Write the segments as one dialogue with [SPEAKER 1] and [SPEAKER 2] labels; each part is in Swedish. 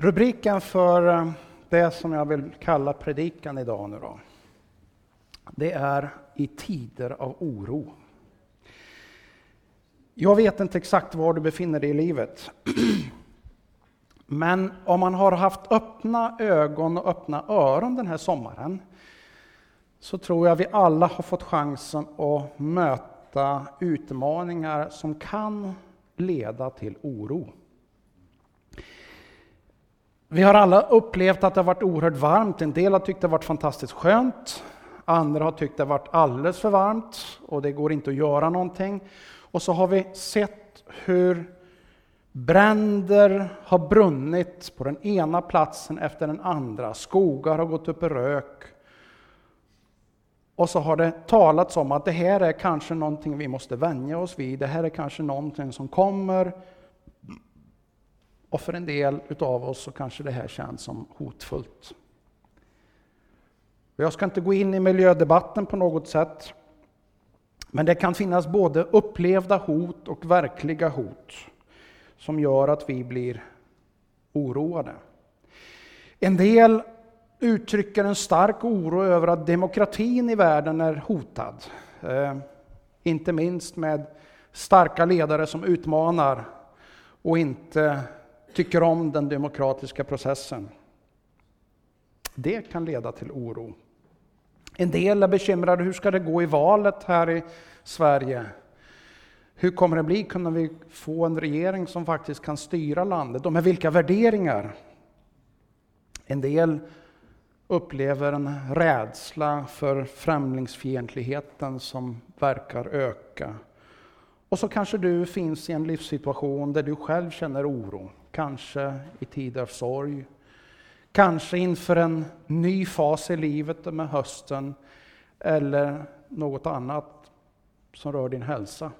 [SPEAKER 1] Rubriken för eh, det som jag vill kalla predikan idag nu då, det är i tider av oro. Jag vet inte exakt var du befinner dig i livet. Men om man har haft öppna ögon och öppna öron den här sommaren så tror jag vi alla har fått chansen att möta utmaningar som kan leda till oro. Vi har alla upplevt att det har varit oerhört varmt. En del har tyckt det har varit fantastiskt skönt. Andra har tyckt det har varit alldeles för varmt och det går inte att göra någonting. Och så har vi sett hur bränder har brunnit på den ena platsen efter den andra. Skogar har gått upp i rök. Och så har det talats om att det här är kanske någonting vi måste vänja oss vid. Det här är kanske någonting som kommer och för en del utav oss så kanske det här känns som hotfullt. Jag ska inte gå in i miljödebatten på något sätt. Men det kan finnas både upplevda hot och verkliga hot som gör att vi blir oroade. En del uttrycker en stark oro över att demokratin i världen är hotad. Eh, inte minst med starka ledare som utmanar och inte tycker om den demokratiska processen. Det kan leda till oro. En del är bekymrade, hur ska det gå i valet här i Sverige? Hur kommer det bli? Kunde vi få en regering som faktiskt kan styra landet? Och med vilka värderingar? En del upplever en rädsla för främlingsfientligheten som verkar öka. Och så kanske du finns i en livssituation där du själv känner oro. Kanske i tider av sorg. Kanske inför en ny fas i livet med hösten. Eller något annat som rör din hälsa.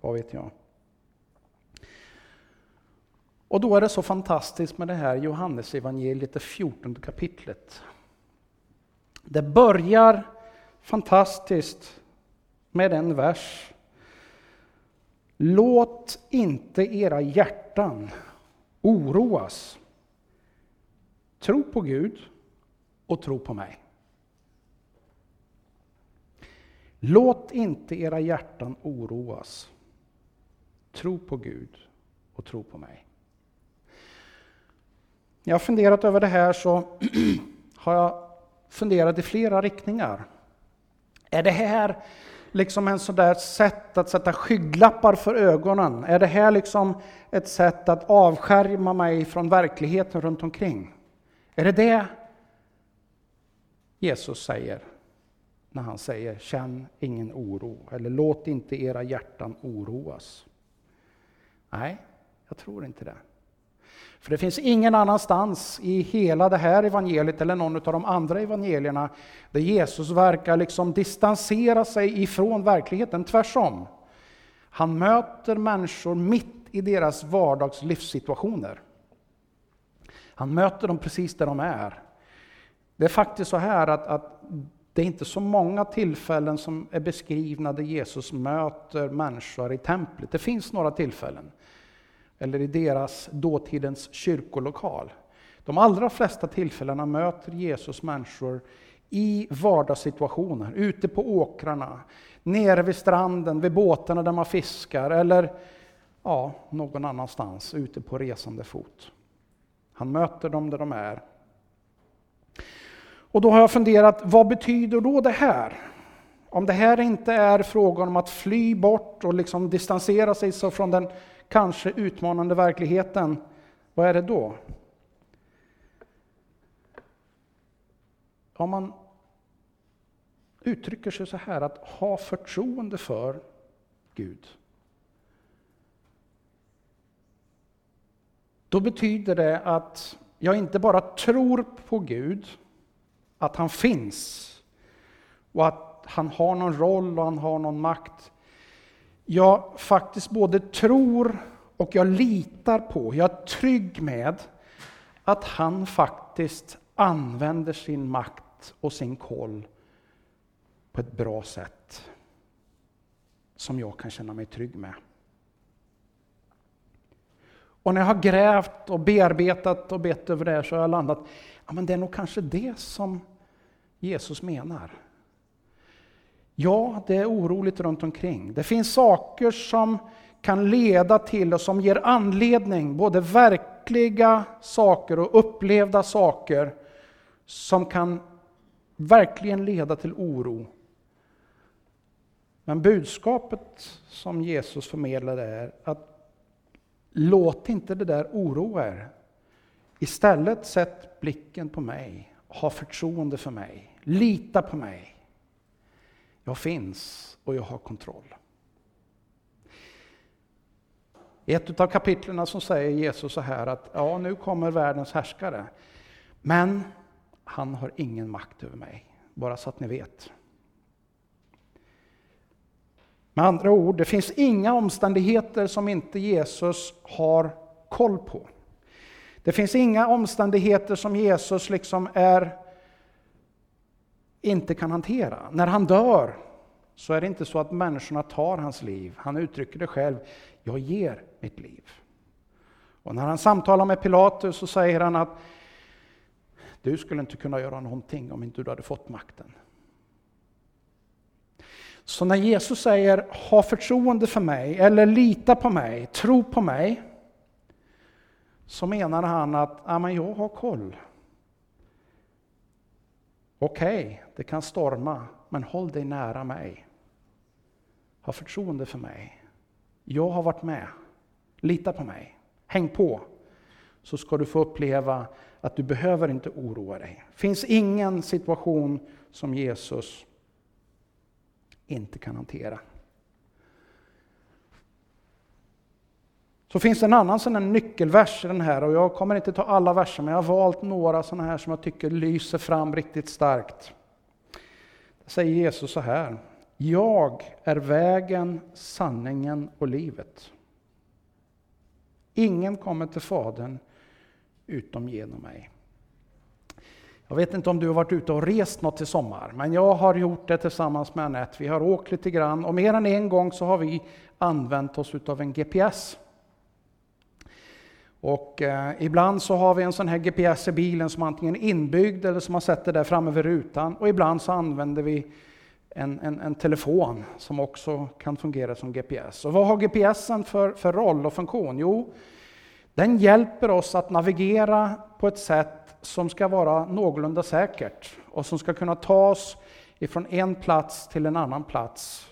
[SPEAKER 1] Vad vet jag. Och då är det så fantastiskt med det här Johannesevangeliet, det 14 kapitlet. Det börjar fantastiskt med en vers. Låt inte era hjärtan oroas. Tro på Gud och tro på mig. Låt inte era hjärtan oroas. Tro på Gud och tro på mig. När jag har funderat över det här så har jag funderat i flera riktningar. Är det här liksom en sådär sätt att sätta skygglappar för ögonen? Är det här liksom ett sätt att avskärma mig från verkligheten runt omkring? Är det det Jesus säger när han säger känn ingen oro eller låt inte era hjärtan oroas? Nej, jag tror inte det. För det finns ingen annanstans i hela det här evangeliet eller någon av de andra evangelierna där Jesus verkar liksom distansera sig ifrån verkligheten. Tvärtom. Han möter människor mitt i deras vardags livssituationer. Han möter dem precis där de är. Det är faktiskt så här att, att det är inte så många tillfällen som är beskrivna där Jesus möter människor i templet. Det finns några tillfällen eller i deras dåtidens kyrkolokal. De allra flesta tillfällena möter Jesus människor i vardagssituationer, ute på åkrarna, nere vid stranden, vid båtarna där man fiskar eller ja, någon annanstans ute på resande fot. Han möter dem där de är. Och då har jag funderat, vad betyder då det här? Om det här inte är frågan om att fly bort och liksom distansera sig från den kanske utmanande verkligheten, vad är det då? Om man uttrycker sig så här att ha förtroende för Gud. Då betyder det att jag inte bara tror på Gud, att han finns och att han har någon roll och han har någon makt jag faktiskt både tror och jag litar på, jag är trygg med att han faktiskt använder sin makt och sin koll på ett bra sätt som jag kan känna mig trygg med. Och när jag har grävt och bearbetat och bett över det här så har jag landat, ja men det är nog kanske det som Jesus menar. Ja, det är oroligt runt omkring. Det finns saker som kan leda till och som ger anledning, både verkliga saker och upplevda saker, som kan verkligen leda till oro. Men budskapet som Jesus förmedlade är att låt inte det där oroa er. Istället sätt blicken på mig, ha förtroende för mig, lita på mig. Jag finns och jag har kontroll. I ett av kapitlen så säger Jesus så här att ja, nu kommer världens härskare. Men han har ingen makt över mig, bara så att ni vet. Med andra ord, det finns inga omständigheter som inte Jesus har koll på. Det finns inga omständigheter som Jesus liksom är inte kan hantera. När han dör så är det inte så att människorna tar hans liv. Han uttrycker det själv, jag ger mitt liv. Och när han samtalar med Pilatus så säger han att du skulle inte kunna göra någonting om inte du hade fått makten. Så när Jesus säger ha förtroende för mig, eller lita på mig, tro på mig, så menar han att ja, men jag har koll. Okej, okay, det kan storma, men håll dig nära mig. Ha förtroende för mig. Jag har varit med. Lita på mig. Häng på. Så ska du få uppleva att du behöver inte oroa dig. Det finns ingen situation som Jesus inte kan hantera. Så finns det en annan sån här nyckelvers i den här och jag kommer inte ta alla verser men jag har valt några sådana här som jag tycker lyser fram riktigt starkt. Det säger Jesus så här. Jag är vägen, sanningen och livet. Ingen kommer till Fadern utom genom mig. Jag vet inte om du har varit ute och rest något i sommar, men jag har gjort det tillsammans med Anette. Vi har åkt lite grann och mer än en gång så har vi använt oss av en GPS. Och eh, ibland så har vi en sån här GPS i bilen som antingen är inbyggd eller som man sätter där framme vid rutan. Och ibland så använder vi en, en, en, telefon som också kan fungera som GPS. Och vad har GPSen för, för roll och funktion? Jo, den hjälper oss att navigera på ett sätt som ska vara någorlunda säkert och som ska kunna ta oss ifrån en plats till en annan plats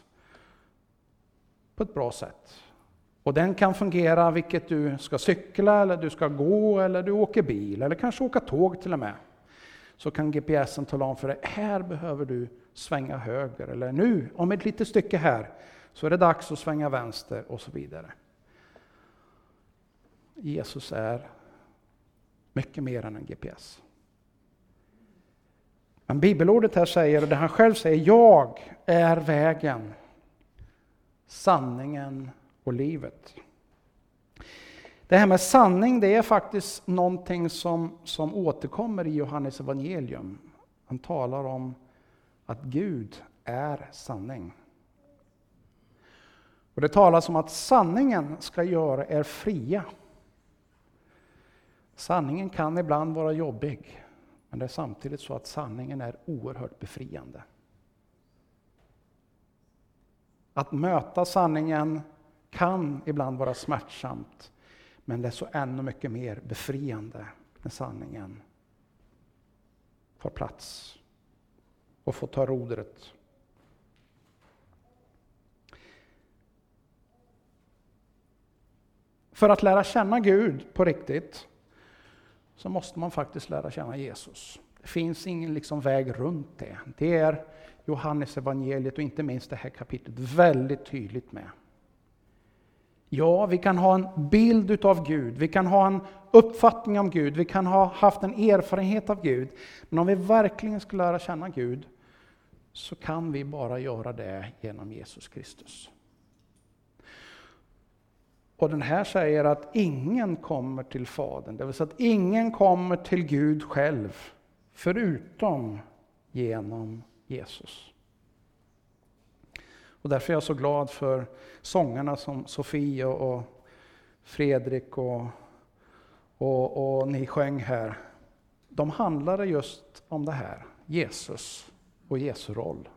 [SPEAKER 1] på ett bra sätt. Och den kan fungera vilket du ska cykla, eller du ska gå, eller du åker bil, eller kanske åka tåg till och med. Så kan GPSen tala om för dig, här behöver du svänga höger, eller nu, om ett litet stycke här, så är det dags att svänga vänster och så vidare. Jesus är mycket mer än en GPS. Men bibelordet här säger, och det han själv säger, jag är vägen, sanningen och livet. Det här med sanning, det är faktiskt någonting som, som återkommer i Johannes evangelium. Han talar om att Gud är sanning. Och Det talas om att sanningen ska göra er fria. Sanningen kan ibland vara jobbig, men det är samtidigt så att sanningen är oerhört befriande. Att möta sanningen kan ibland vara smärtsamt, men det är så ännu mycket mer befriande när sanningen får plats och får ta rodret. För att lära känna Gud på riktigt så måste man faktiskt lära känna Jesus. Det finns ingen liksom väg runt det. Det är Johannes evangeliet och inte minst det här kapitlet väldigt tydligt med. Ja, vi kan ha en bild utav Gud, vi kan ha en uppfattning om Gud, vi kan ha haft en erfarenhet av Gud. Men om vi verkligen ska lära känna Gud så kan vi bara göra det genom Jesus Kristus. Och den här säger att ingen kommer till Fadern, det vill säga att ingen kommer till Gud själv förutom genom Jesus. Och därför är jag så glad för sångarna som Sofie och Fredrik och, och, och ni sjöng här, de handlade just om det här, Jesus och Jesu roll.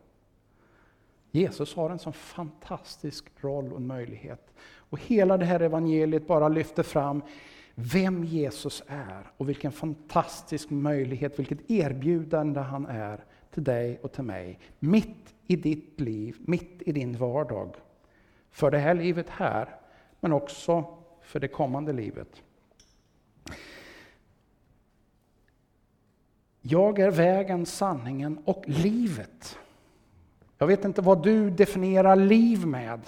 [SPEAKER 1] Jesus har en sån fantastisk roll och möjlighet. Och hela det här evangeliet bara lyfter fram vem Jesus är och vilken fantastisk möjlighet, vilket erbjudande han är till dig och till mig. Mitt i ditt liv, mitt i din vardag. För det här livet här, men också för det kommande livet. Jag är vägen, sanningen och livet. Jag vet inte vad du definierar liv med.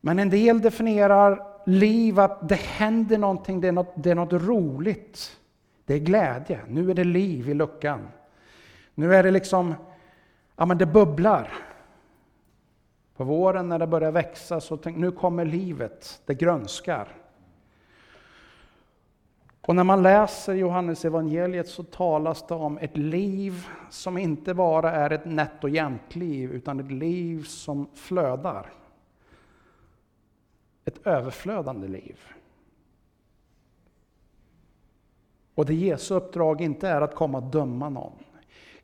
[SPEAKER 1] Men en del definierar liv att det händer någonting, det är något, det är något roligt. Det är glädje. Nu är det liv i luckan. Nu är det liksom, ja men det bubblar. På våren när det börjar växa så tänk, nu kommer livet, det grönskar. Och när man läser Johannes evangeliet så talas det om ett liv som inte bara är ett nätt och jämnt liv, utan ett liv som flödar. Ett överflödande liv. Och det Jesu uppdrag inte är att komma och döma någon.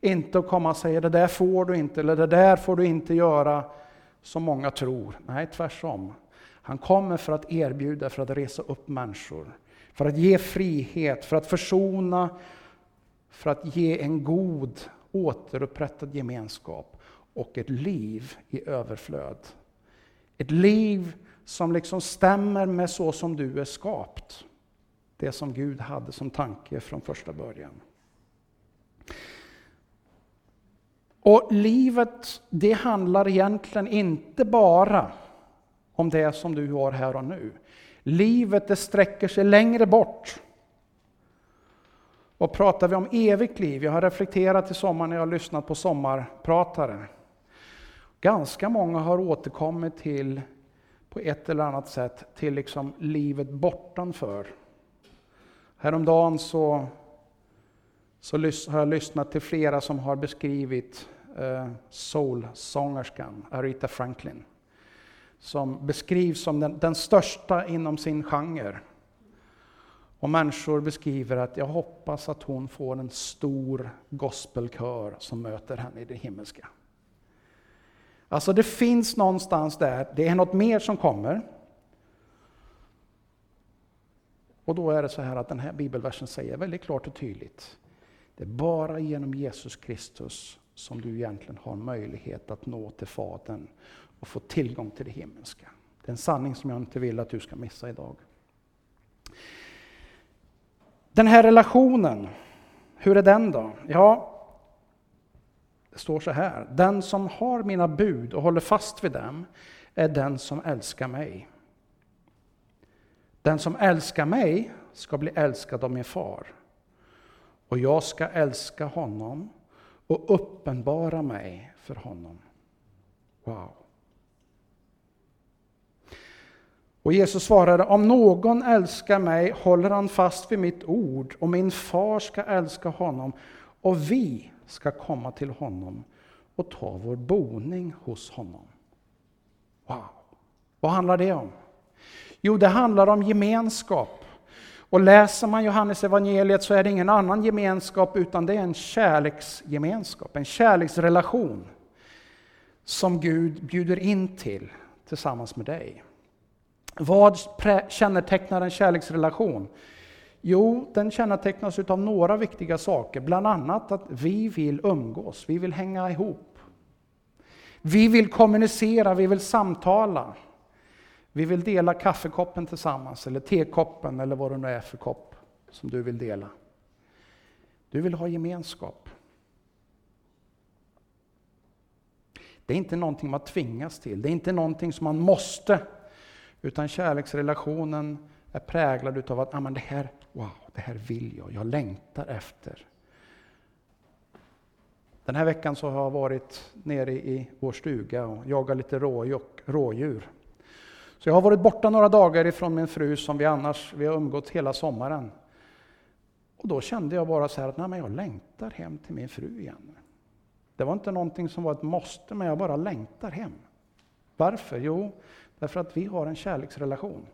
[SPEAKER 1] Inte att komma och säga det där får du inte, eller det där får du inte göra, som många tror. Nej, tvärtom. Han kommer för att erbjuda, för att resa upp människor. För att ge frihet, för att försona, för att ge en god återupprättad gemenskap och ett liv i överflöd. Ett liv som liksom stämmer med så som du är skapt. Det som Gud hade som tanke från första början. Och livet, det handlar egentligen inte bara om det som du har här och nu. Livet det sträcker sig längre bort. Och pratar vi om evigt liv, jag har reflekterat i sommar när jag har lyssnat på sommarpratare. Ganska många har återkommit till, på ett eller annat sätt, till liksom livet bortanför. Häromdagen så, så har jag lyssnat till flera som har beskrivit soulsångerskan soul-sångerskan Aretha Franklin som beskrivs som den, den största inom sin genre. Och människor beskriver att jag hoppas att hon får en stor gospelkör som möter henne i det himmelska. Alltså det finns någonstans där, det är något mer som kommer. Och då är det så här att den här bibelversen säger väldigt klart och tydligt. Det är bara genom Jesus Kristus som du egentligen har möjlighet att nå till Fadern och få tillgång till det himmelska. Det är en sanning som jag inte vill att du ska missa idag. Den här relationen, hur är den då? Ja, det står så här. Den som har mina bud och håller fast vid dem är den som älskar mig. Den som älskar mig ska bli älskad av min far. Och jag ska älska honom och uppenbara mig för honom. Wow. Och Jesus svarade, om någon älskar mig håller han fast vid mitt ord och min far ska älska honom och vi ska komma till honom och ta vår boning hos honom. Wow! Vad handlar det om? Jo, det handlar om gemenskap. Och läser man Johannes evangeliet så är det ingen annan gemenskap utan det är en kärleksgemenskap, en kärleksrelation som Gud bjuder in till tillsammans med dig. Vad kännetecknar en kärleksrelation? Jo, den kännetecknas av några viktiga saker, bland annat att vi vill umgås, vi vill hänga ihop. Vi vill kommunicera, vi vill samtala. Vi vill dela kaffekoppen tillsammans, eller tekoppen, eller vad det nu är för kopp som du vill dela. Du vill ha gemenskap. Det är inte någonting man tvingas till, det är inte någonting som man måste utan kärleksrelationen är präglad utav att ah, men det, här, wow, det här vill jag, jag längtar efter. Den här veckan så har jag varit nere i vår stuga och jagat lite rådjur. Så jag har varit borta några dagar ifrån min fru som vi annars vi har umgått hela sommaren. Och då kände jag bara så här att nej, men jag längtar hem till min fru igen. Det var inte någonting som var ett måste, men jag bara längtar hem. Varför? Jo, Därför att vi har en kärleksrelation.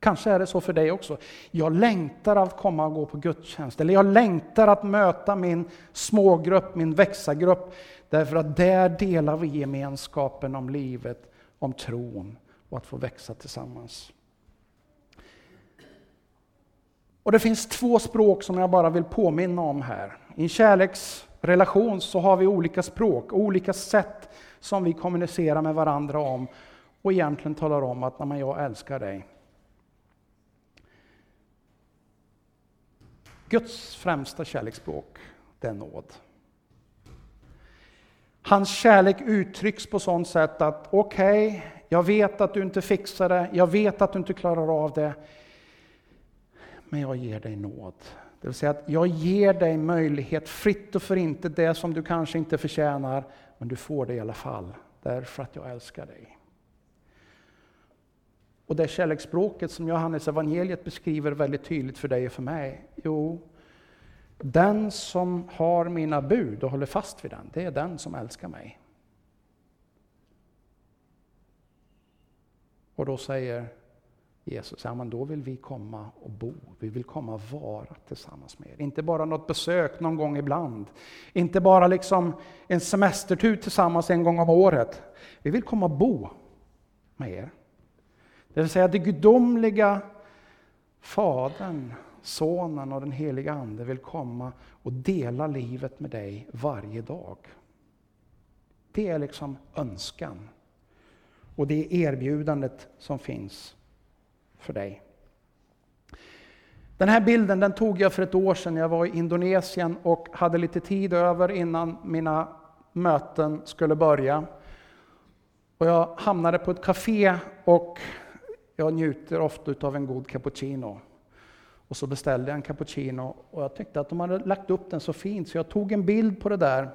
[SPEAKER 1] Kanske är det så för dig också. Jag längtar att komma och gå på gudstjänst. Eller jag längtar att möta min smågrupp, min växagrupp. Därför att där delar vi gemenskapen om livet, om tron och att få växa tillsammans. Och Det finns två språk som jag bara vill påminna om här. I en kärleksrelation så har vi olika språk, olika sätt som vi kommunicerar med varandra om och egentligen talar om att Nej, jag älskar dig. Guds främsta kärleksspråk, det är nåd. Hans kärlek uttrycks på sånt sätt att okej, okay, jag vet att du inte fixar det, jag vet att du inte klarar av det, men jag ger dig nåd. Det vill säga att jag ger dig möjlighet fritt och för inte det som du kanske inte förtjänar, men du får det i alla fall, därför att jag älskar dig. Och det kärleksspråket som Johannes evangeliet beskriver väldigt tydligt för dig och för mig, jo, den som har mina bud och håller fast vid den, det är den som älskar mig. Och då säger Jesus, ja men då vill vi komma och bo, vi vill komma och vara tillsammans med er. Inte bara något besök någon gång ibland, inte bara liksom en semestertur tillsammans en gång om året. Vi vill komma och bo med er. Det vill säga det gudomliga Fadern, Sonen och den heliga Ande vill komma och dela livet med dig varje dag. Det är liksom önskan. Och det är erbjudandet som finns för dig. Den här bilden den tog jag för ett år sedan. Jag var i Indonesien och hade lite tid över innan mina möten skulle börja. Och jag hamnade på ett café och jag njuter ofta av en god cappuccino. Och så beställde jag en cappuccino och jag tyckte att de hade lagt upp den så fint så jag tog en bild på det där.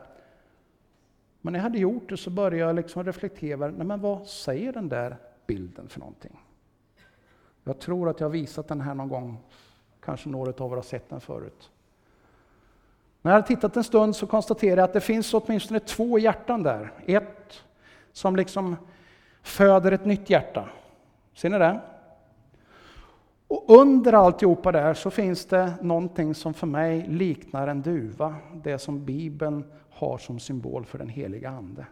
[SPEAKER 1] Men när jag hade gjort det så började jag liksom reflektera, nej men vad säger den där bilden för någonting? Jag tror att jag har visat den här någon gång, kanske några av er har sett den förut. När jag hade tittat en stund så konstaterade jag att det finns åtminstone två hjärtan där. Ett som liksom föder ett nytt hjärta. Ser ni det? Och under alltihopa där så finns det någonting som för mig liknar en duva. Det som Bibeln har som symbol för den heliga Ande.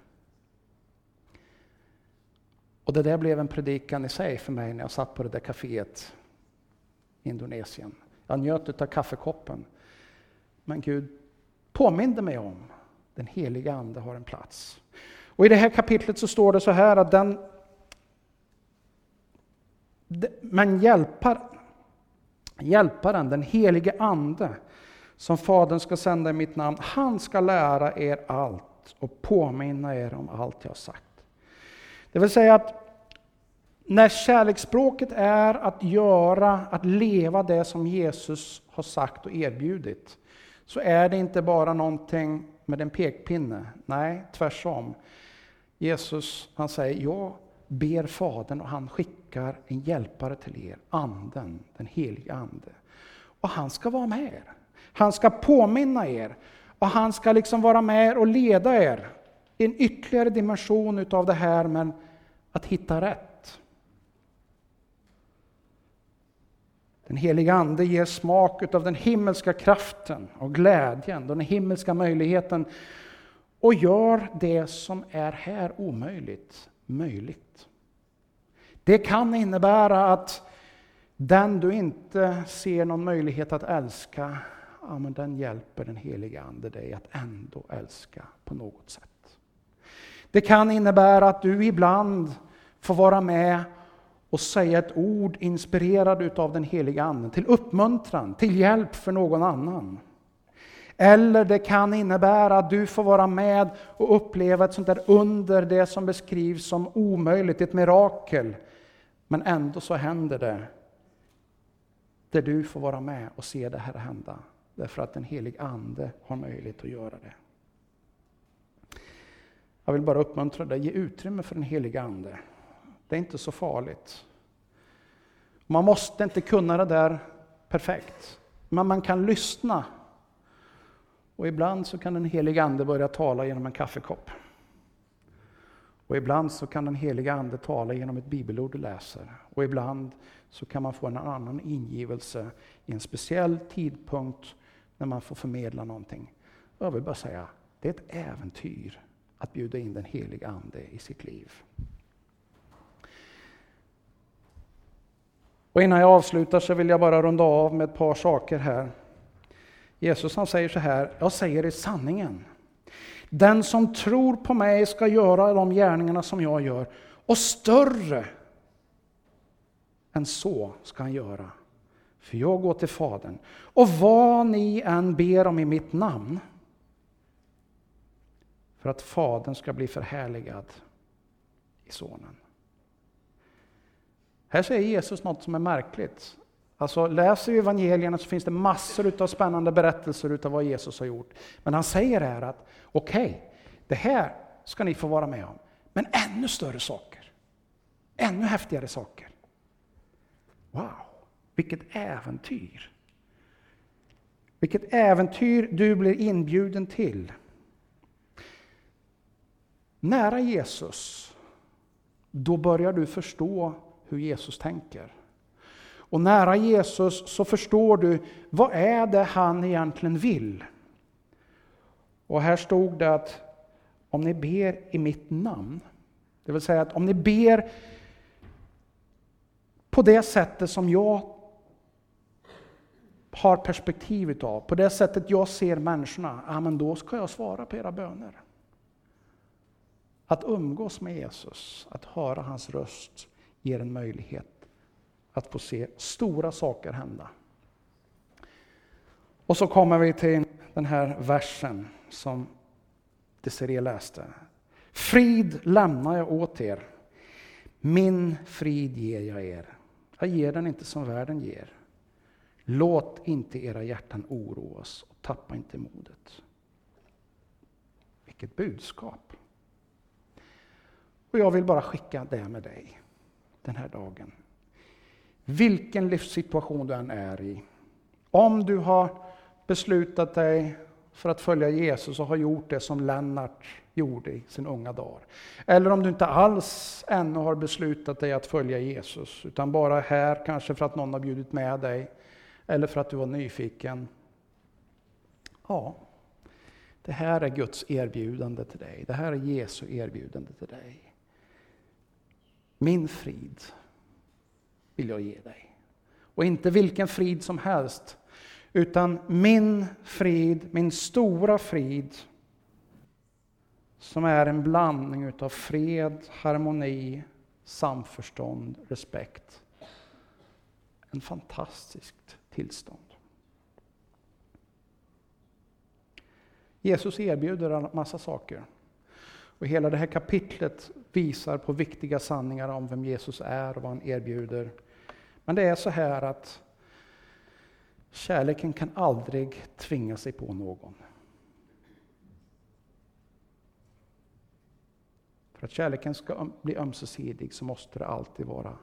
[SPEAKER 1] Och det där blev en predikan i sig för mig när jag satt på det där kaféet i Indonesien. Jag njöt av kaffekoppen. Men Gud påminde mig om den heliga Ande har en plats. Och I det här kapitlet så står det så här att den men hjälpar, hjälparen, den helige Ande, som Fadern ska sända i mitt namn, han ska lära er allt och påminna er om allt jag har sagt. Det vill säga att när kärleksspråket är att göra, att leva det som Jesus har sagt och erbjudit, så är det inte bara någonting med en pekpinne. Nej, tvärtom. Jesus han säger, jag ber Fadern och han skickar en hjälpare till er, Anden, den helige Ande. Och han ska vara med er. Han ska påminna er och han ska liksom vara med och leda er i en ytterligare dimension utav det här med att hitta rätt. Den heliga Ande ger smak utav den himmelska kraften och glädjen, den himmelska möjligheten och gör det som är här omöjligt möjligt. Det kan innebära att den du inte ser någon möjlighet att älska, ja, men den hjälper den heliga Ande dig att ändå älska på något sätt. Det kan innebära att du ibland får vara med och säga ett ord inspirerad av den heliga Anden till uppmuntran, till hjälp för någon annan. Eller det kan innebära att du får vara med och uppleva ett sånt där under, det som beskrivs som omöjligt, ett mirakel. Men ändå så händer det. Där du får vara med och se det här hända. Därför att den helig Ande har möjlighet att göra det. Jag vill bara uppmuntra dig, ge utrymme för den heliga Ande. Det är inte så farligt. Man måste inte kunna det där perfekt. Men man kan lyssna och ibland så kan den helige Ande börja tala genom en kaffekopp. Och ibland så kan den heliga Ande tala genom ett bibelord du läser. Och ibland så kan man få en annan ingivelse i en speciell tidpunkt när man får förmedla någonting. Och jag vill bara säga, det är ett äventyr att bjuda in den heliga Ande i sitt liv. Och innan jag avslutar så vill jag bara runda av med ett par saker här. Jesus han säger så här, jag säger i sanningen. Den som tror på mig ska göra de gärningarna som jag gör, och större än så ska han göra. För jag går till Fadern. Och vad ni än ber om i mitt namn, för att Fadern ska bli förhärligad i Sonen. Här säger Jesus något som är märkligt. Alltså, läser vi evangelierna så finns det massor av spännande berättelser utav vad Jesus har gjort. Men han säger här att okej, okay, det här ska ni få vara med om. Men ännu större saker. Ännu häftigare saker. Wow, vilket äventyr! Vilket äventyr du blir inbjuden till. Nära Jesus, då börjar du förstå hur Jesus tänker. Och nära Jesus så förstår du, vad är det han egentligen vill? Och här stod det att om ni ber i mitt namn, det vill säga att om ni ber på det sättet som jag har perspektiv utav, på det sättet jag ser människorna, ja, men då ska jag svara på era böner. Att umgås med Jesus, att höra hans röst, ger en möjlighet att få se stora saker hända. Och så kommer vi till den här versen som Desiree läste. Frid lämnar jag åt er, min frid ger jag er. Jag ger den inte som världen ger. Låt inte era hjärtan oroas och tappa inte modet. Vilket budskap! Och jag vill bara skicka det med dig den här dagen. Vilken livssituation du än är i. Om du har beslutat dig för att följa Jesus och har gjort det som Lennart gjorde i sin unga dagar. Eller om du inte alls ännu har beslutat dig att följa Jesus, utan bara är här kanske för att någon har bjudit med dig, eller för att du var nyfiken. Ja, det här är Guds erbjudande till dig. Det här är Jesu erbjudande till dig. Min frid vill jag ge dig. Och inte vilken frid som helst, utan min frid, min stora frid, som är en blandning utav fred, harmoni, samförstånd, respekt. En fantastiskt tillstånd. Jesus erbjuder en massa saker. Och hela det här kapitlet visar på viktiga sanningar om vem Jesus är och vad han erbjuder. Men det är så här att kärleken kan aldrig tvinga sig på någon. För att kärleken ska bli ömsesidig så måste det alltid vara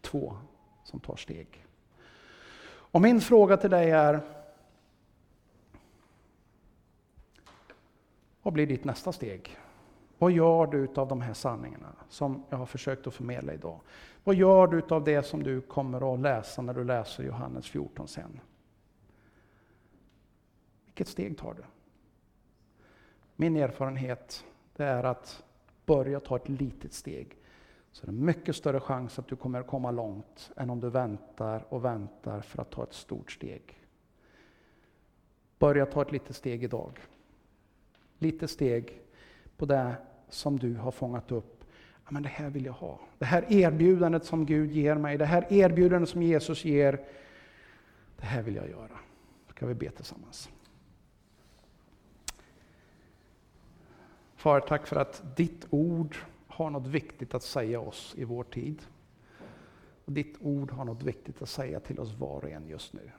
[SPEAKER 1] två som tar steg. Och min fråga till dig är, vad blir ditt nästa steg? Vad gör du av de här sanningarna som jag har försökt att förmedla idag? Vad gör du av det som du kommer att läsa när du läser Johannes 14 sen? Vilket steg tar du? Min erfarenhet det är att börja ta ett litet steg. Så det är mycket större chans att du kommer att komma långt än om du väntar och väntar för att ta ett stort steg. Börja ta ett litet steg idag. Lite steg på det som du har fångat upp. Ja, men det här vill jag ha. Det här erbjudandet som Gud ger mig, det här erbjudandet som Jesus ger, det här vill jag göra. Ska vi be tillsammans. Far, tack för att ditt ord har något viktigt att säga oss i vår tid. Och ditt ord har något viktigt att säga till oss var och en just nu.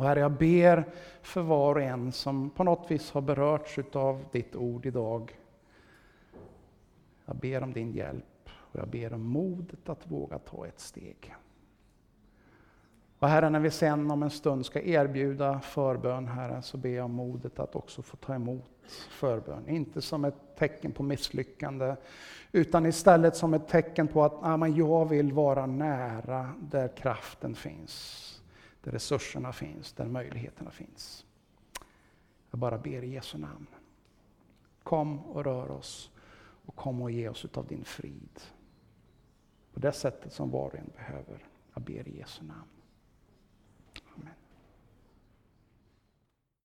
[SPEAKER 1] Och Herre, jag ber för var och en som på något vis har berörts av ditt ord idag. Jag ber om din hjälp och jag ber om modet att våga ta ett steg. Och Herre, när vi sen om en stund ska erbjuda förbön, Herre, så ber jag om modet att också få ta emot förbön. Inte som ett tecken på misslyckande, utan istället som ett tecken på att ja, men jag vill vara nära där kraften finns, där resurserna finns, där möjligheterna finns. Jag bara ber i Jesu namn. Kom och rör oss och kom och ge oss utav din frid. På det sättet som var och en behöver. Jag ber i Jesu namn.